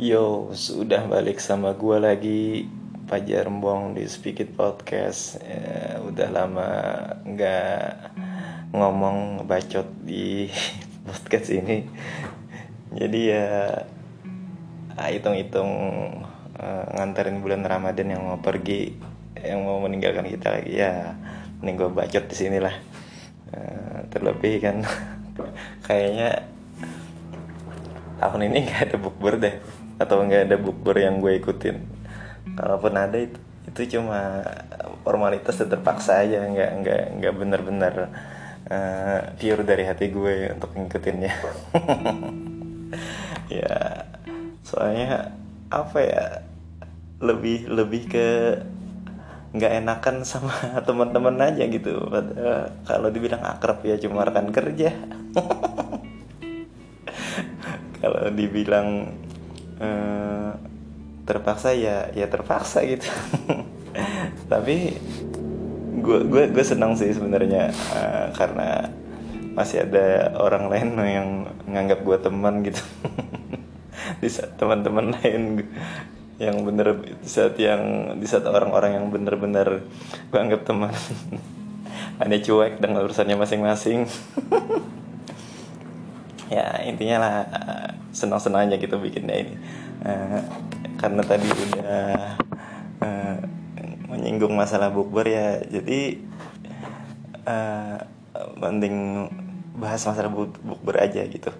Yo, sudah balik sama gue lagi Pajar Rembong di Speak It Podcast. Ya, Udah lama nggak ngomong bacot di podcast ini. Jadi ya ah, hitung-hitung uh, nganterin bulan Ramadan yang mau pergi Yang mau meninggalkan kita lagi ya Mending gue bacot di sini lah. Uh, Terlebih kan kayaknya tahun ini nggak ada bukber deh atau nggak ada bukber yang gue ikutin. Kalaupun ada itu itu cuma formalitas dan terpaksa aja. Nggak nggak nggak benar-benar uh, pure dari hati gue untuk ngikutinnya. Ya soalnya apa ya lebih lebih ke nggak enakan sama teman-teman aja gitu. Kalau dibilang akrab ya cuma rekan kerja. Kalau dibilang uh, terpaksa ya ya terpaksa gitu. Tapi gue gue gue senang sih sebenarnya uh, karena masih ada orang lain yang nganggap gue teman gitu. Di saat teman-teman lain yang bener di saat yang di saat orang-orang yang bener-bener gue anggap teman. Aneh cuek dengan urusannya masing-masing. Ya intinya lah senang-senang aja gitu bikinnya ini. Uh, karena tadi udah uh, menyinggung masalah bukber ya jadi uh, mending bahas masalah bukber aja gitu.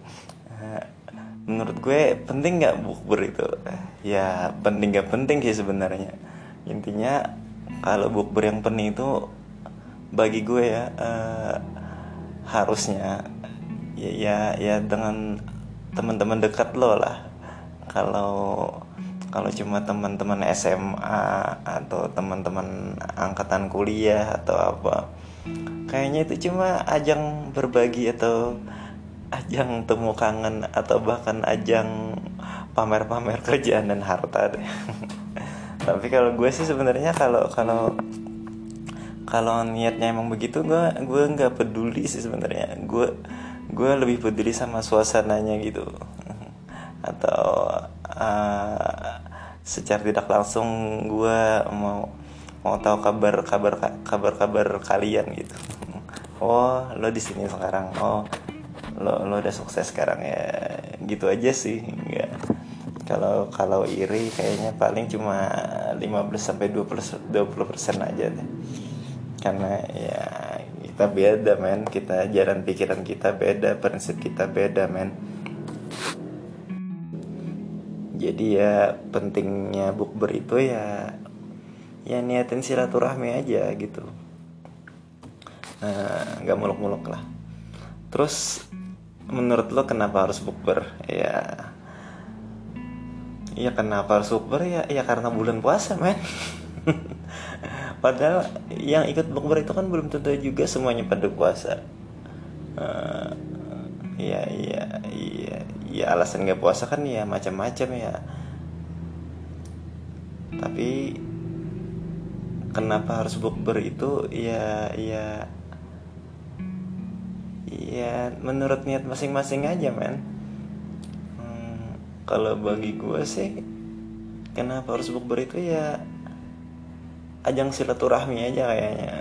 Uh, menurut gue penting nggak bukber itu? Ya penting nggak penting sih sebenarnya. Intinya kalau bukber yang penting itu bagi gue ya uh, harusnya ya ya ya dengan teman-teman dekat lo lah. Kalau kalau cuma teman-teman SMA atau teman-teman angkatan kuliah atau apa kayaknya itu cuma ajang berbagi atau ajang temu kangen atau bahkan ajang pamer-pamer kerjaan dan harta deh. Tapi kalau gue sih sebenarnya kalau kalau kalau niatnya emang begitu gue gue nggak peduli sih sebenarnya. Gue gue lebih peduli sama suasananya gitu. Atau uh, secara tidak langsung gue mau mau tahu kabar kabar kabar kabar kalian gitu. Oh lo di sini sekarang. Oh lo lo udah sukses sekarang ya. Gitu aja sih nggak kalau kalau iri kayaknya paling cuma 15 sampai 20 20 persen aja deh. Karena ya kita beda men. Kita jalan pikiran kita beda prinsip kita beda men. Jadi ya pentingnya bukber itu ya ya niatin silaturahmi aja gitu. Nah, nggak uh, muluk-muluk lah. Terus menurut lo kenapa harus bukber? Ya ya kenapa harus bukber? Ya ya karena bulan puasa men padahal yang ikut bukber itu kan belum tentu juga semuanya pada puasa. Uh, ya iya iya ya alasan nggak puasa kan ya macam-macam ya. Tapi kenapa harus bukber itu? Ya ya ya menurut niat masing-masing aja men. Hmm, kalau bagi gue sih kenapa harus bukber itu ya ajang silaturahmi aja kayaknya.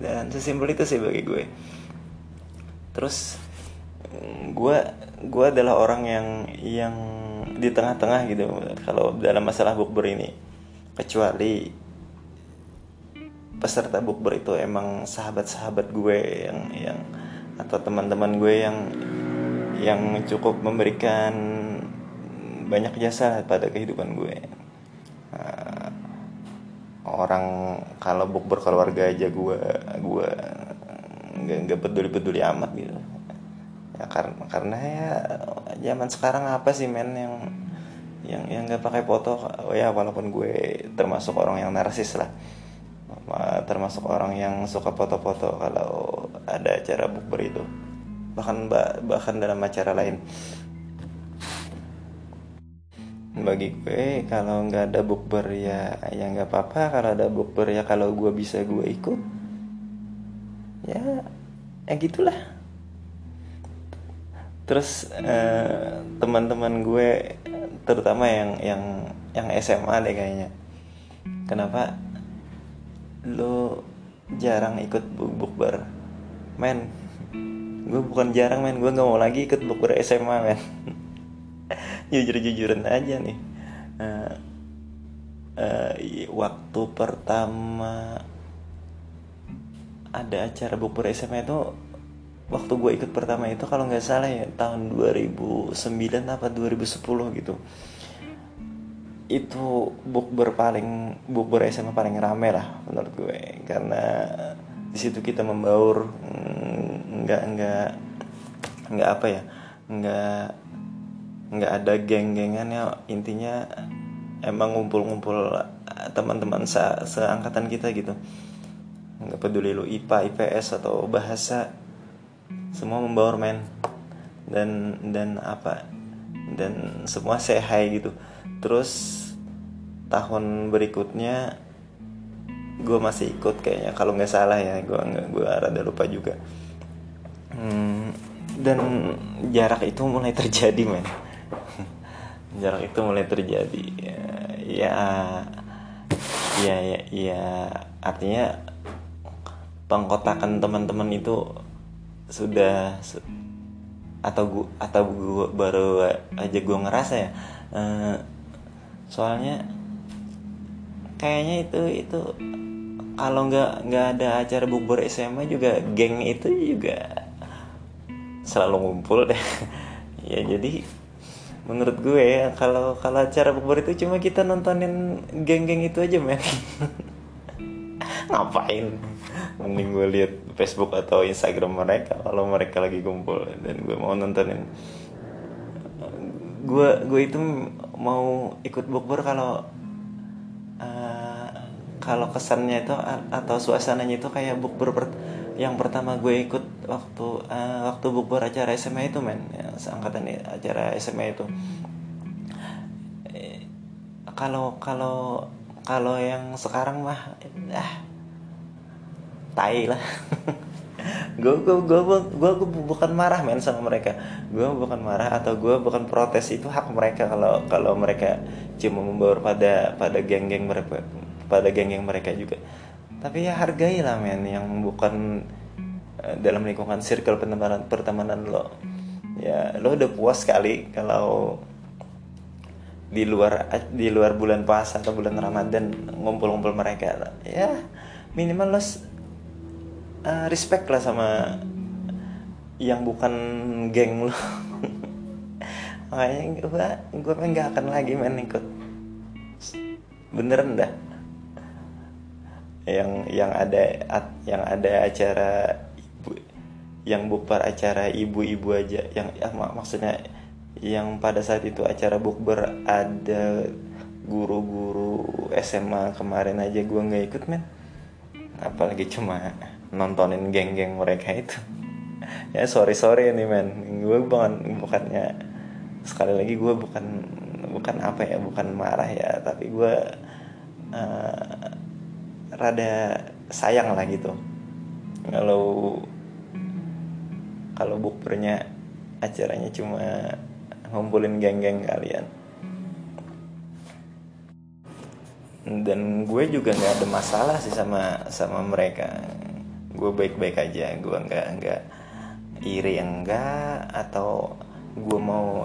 Dan sesimpel itu sih bagi gue. Terus gue gue adalah orang yang yang di tengah-tengah gitu kalau dalam masalah bukber ini. Kecuali peserta bukber itu emang sahabat-sahabat gue yang yang atau teman-teman gue yang yang cukup memberikan banyak jasa pada kehidupan gue orang kalau buk berkeluarga aja gue gue nggak nggak peduli peduli amat gitu. Ya karena karena ya zaman sekarang apa sih men yang yang yang nggak pakai foto? Oh ya walaupun gue termasuk orang yang narsis lah. Termasuk orang yang suka foto-foto kalau ada acara bukber itu. Bahkan bahkan dalam acara lain bagi gue kalau nggak ada bukber ya ya nggak apa-apa. Kalau ada bukber ya kalau gue bisa gue ikut ya ya gitulah. Terus eh, teman-teman gue terutama yang yang yang SMA deh kayaknya. Kenapa? Lo jarang ikut bukber. Men gue bukan jarang men. Gue nggak mau lagi ikut bukber SMA men jujur jujuran aja nih. Uh, uh, waktu pertama ada acara bukber SMA itu waktu gue ikut pertama itu kalau nggak salah ya tahun 2009 apa 2010 gitu. Itu bukber paling bukber SMA paling rame lah menurut gue. Karena di situ kita membaur mm, nggak nggak nggak apa ya nggak nggak ada geng-gengan ya. Intinya emang ngumpul-ngumpul teman-teman se seangkatan kita gitu. Nggak peduli lu IPA IPS atau bahasa. Semua membaur men. Dan dan apa? Dan semua hi gitu. Terus tahun berikutnya gue masih ikut kayaknya. Kalau nggak salah ya gue nggak gue rada lupa juga. Hmm, dan jarak itu mulai terjadi men jarak itu mulai terjadi. Ya ya ya, ya. Artinya pengkotakan teman-teman itu sudah atau gua atau gua baru aja gua ngerasa ya uh, soalnya kayaknya itu itu kalau nggak nggak ada acara bubur SMA juga geng itu juga selalu ngumpul deh. Ya jadi menurut gue ya kalau kalau acara bubur itu cuma kita nontonin geng-geng itu aja men. Ngapain? Mending gue lihat Facebook atau Instagram mereka kalau mereka lagi kumpul dan gue mau nontonin. Gue gue itu mau ikut bukber kalau uh, kalau kesannya itu atau suasananya itu kayak bukber yang pertama gue ikut waktu uh, waktu bukber acara SMA itu men. Ya, seangkatan acara SMA itu. Eh, kalau kalau kalau yang sekarang mah ah tai lah. Gue gue gue gue bukan marah men sama mereka. Gue bukan marah atau gue bukan protes itu hak mereka kalau kalau mereka cuma membawa pada pada geng-geng mereka pada geng-geng mereka juga. Tapi ya hargai lah men yang bukan dalam lingkungan circle pertemanan pertemanan lo. Ya lo udah puas sekali kalau di luar di luar bulan puasa atau bulan ramadan ngumpul-ngumpul mereka ya minimal lo uh, respect lah sama yang bukan geng lo. Makanya gue gue nggak akan lagi main ikut. Beneran dah. Yang yang ada yang ada acara yang bukber acara ibu-ibu aja yang ya, mak maksudnya yang pada saat itu acara bukber ada guru-guru SMA kemarin aja gue nggak ikut men. Apalagi cuma nontonin geng-geng mereka itu. Ya sorry sorry nih men. Gue bukan bukannya sekali lagi gue bukan bukan apa ya bukan marah ya tapi gue uh, rada sayang lah gitu. Kalau kalau bukbernya acaranya cuma ngumpulin geng-geng kalian. Dan gue juga nggak ada masalah sih sama sama mereka. Gue baik-baik aja gue nggak nggak iri enggak atau gue mau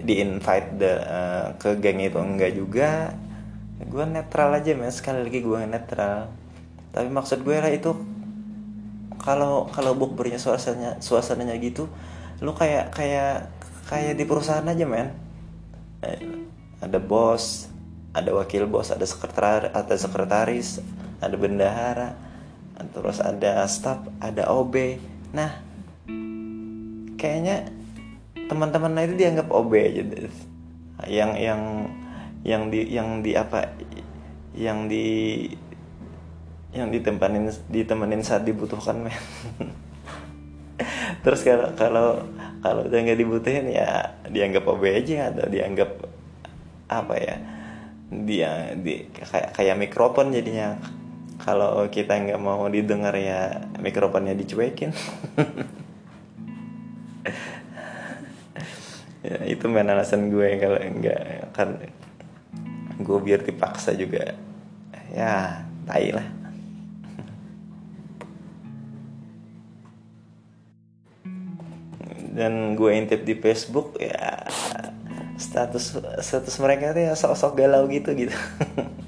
di invite the, uh, ke geng itu enggak juga. Gue netral aja men. Sekali lagi gue netral. Tapi maksud gue lah itu kalau kalau bukbernya suasananya suasananya gitu lu kayak kayak kayak di perusahaan aja men. Eh, ada bos ada wakil bos ada sekretaris ada sekretaris ada bendahara terus ada staff ada OB nah kayaknya teman-teman itu dianggap OB aja yang yang yang di yang di apa yang di yang ditempanin ditemenin saat dibutuhkan men. Terus kalau kalau kalau udah nggak dibutuhin ya dianggap OB aja atau dianggap apa ya dia di kayak kayak mikrofon jadinya. Kalau kita nggak mau didengar ya mikrofonnya dicuekin. Ya, itu main alasan gue kalau enggak kan gue biar dipaksa juga. Ya tai lah dan gue intip di Facebook ya status status mereka tuh ya sok-sok galau gitu gitu.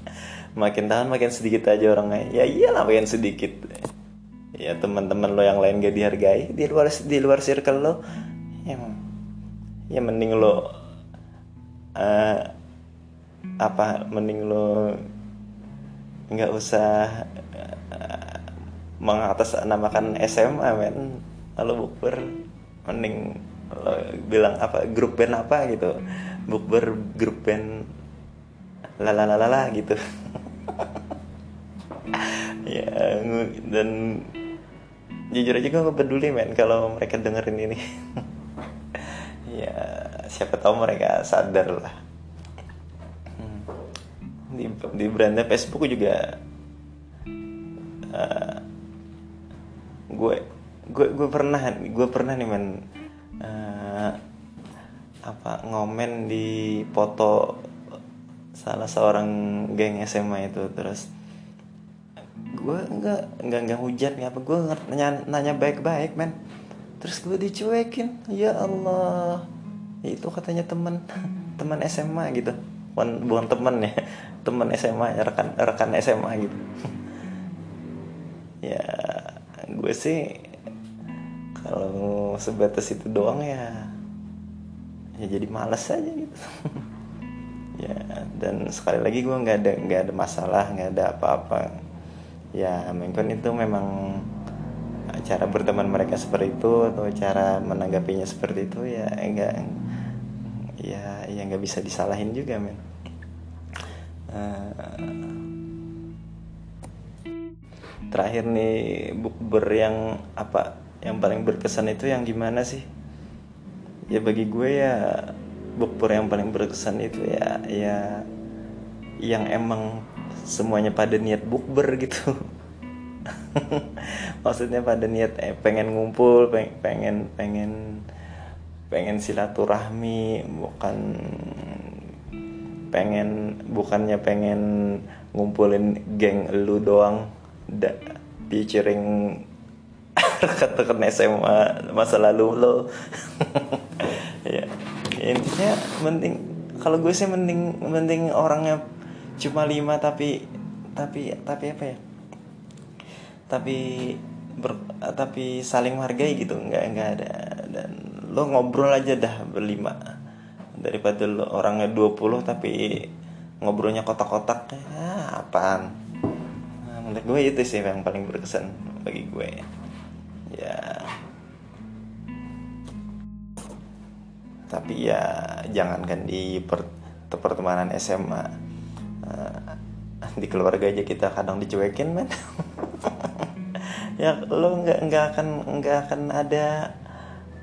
Makin tahun makin sedikit aja orangnya. Ya iyalah makin sedikit. Ya teman-teman lo yang lain gak dihargai di luar di luar circle lo ya, ya mending lo uh, apa mending lo nggak usah uh, mengatasnamakan SMA men. Lalu bukber mending lo bilang apa grup band apa gitu. Bukber grup band lalalalala gitu. Ya dan jujur aja gue gak peduli men kalau mereka dengerin ini. Ya siapa tahu mereka sadar lah. Hmm. di di brandnya Facebook juga uh, gue gue gue pernah gue pernah nih men uh, apa ngomen di foto salah seorang geng SMA itu terus gue nggak nggak nggak hujan nggak apa gue nanya nanya baik-baik men. Terus gue dicuekin ya Allah. Itu katanya teman teman SMA gitu. Bukan bukan teman ya teman SMA rekan rekan SMA gitu. Ya gue sih kalau sebatas itu doang ya ya jadi males aja gitu. Ya dan sekali lagi gue nggak ada nggak ada masalah nggak ada apa-apa. Ya mungkin itu memang cara berteman mereka seperti itu atau cara menanggapinya seperti itu ya enggak ya ya nggak bisa disalahin juga men. Uh, terakhir nih bukber yang apa yang paling berkesan itu yang gimana sih? Ya bagi gue ya bukber yang paling berkesan itu ya ya yang emang semuanya pada niat bukber gitu. Maksudnya pada niat eh, pengen ngumpul pengen pengen pengen pengen silaturahmi bukan pengen bukannya pengen ngumpulin geng lu doang da, featuring rekan-rekan SMA masa lalu lo. Ya intinya mending kalau gue sih mending mending orangnya cuma lima tapi tapi tapi apa ya? Tapi ber, tapi saling menghargai gitu nggak nggak ada. Dan lo ngobrol aja dah berlima. Daripada lo orangnya 20 tapi ngobrolnya kotak-kotak. Ya apaan? Nah, menurut gue itu sih yang paling berkesan bagi gue ya. Tapi ya jangankan di per, pertemanan SMA uh, eh, di keluarga aja kita kadang dicuekin men. Ya lo nggak nggak akan nggak akan ada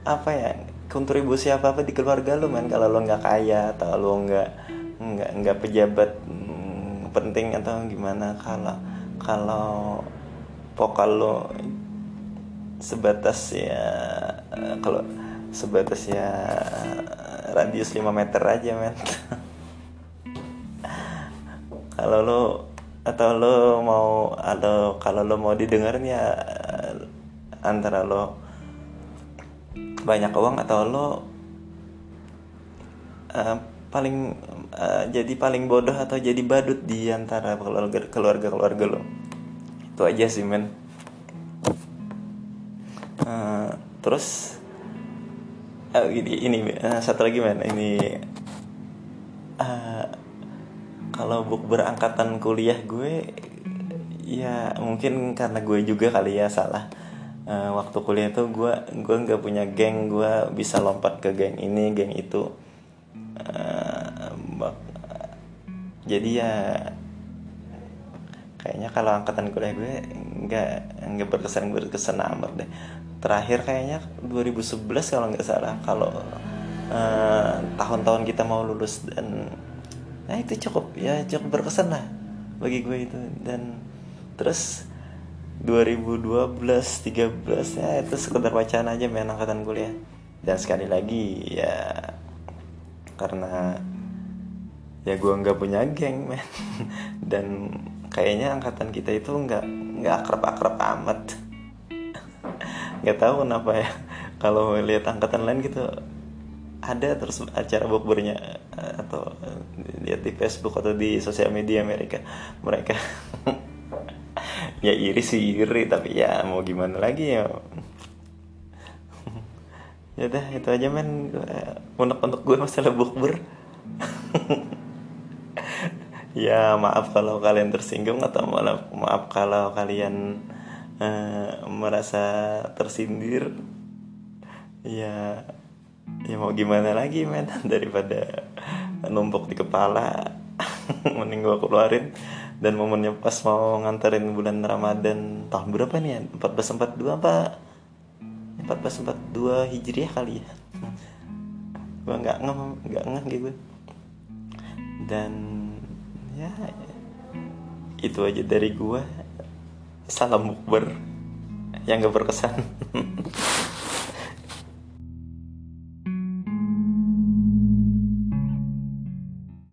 apa ya kontribusi apa apa di keluarga lo men. Kalau lo nggak kaya atau lo nggak nggak nggak pejabat hmm, penting atau gimana kalau kalau vokal lo sebatas ya kalau sebatas ya radius 5 meter aja men. Kalau lo atau lo mau atau kalau lo mau didengar ya antara lo banyak uang atau lo uh, paling uh, jadi paling bodoh atau jadi badut di antara keluarga keluarga keluarga lo. Itu aja sih men terus uh, ini, ini uh, satu lagi men. Ini uh, kalau buk berangkatan kuliah gue ya mungkin karena gue juga kali ya salah. Uh, waktu kuliah tuh gue gue nggak punya geng. Gue bisa lompat ke geng ini geng itu. Uh, jadi ya kayaknya kalau angkatan kuliah gue nggak nggak berkesan berkesan amat deh terakhir kayaknya 2011 kalau nggak salah. Kalau uh, tahun-tahun kita mau lulus dan nah itu cukup ya cukup berkesan lah bagi gue itu. Dan terus 2012 13 ya itu sekedar bacaan aja main angkatan kuliah. Dan sekali lagi ya karena ya gue nggak punya geng men. Dan kayaknya angkatan kita itu nggak nggak akrab-akrab amat nggak tahu kenapa ya. Kalau lihat angkatan lain gitu ada terus acara bukbernya eh, atau lihat di Facebook atau di sosial media Amerika mereka ya iri sih iri tapi ya mau gimana lagi ya. Ya udah itu aja men. Untuk untuk gue masalah bukber. Ya maaf kalau kalian tersinggung atau maaf maaf kalau kalian uh, merasa tersindir. Ya ya mau gimana lagi men? Daripada numpuk di kepala. Mending gue keluarin. Dan momennya pas mau nganterin bulan Ramadan tahun berapa nih ya 1442 apa 1442 Hijriah kali ya. Gue nggak ngeh nggak ngeh gitu dan ya itu aja dari gue salam bukber yang gak berkesan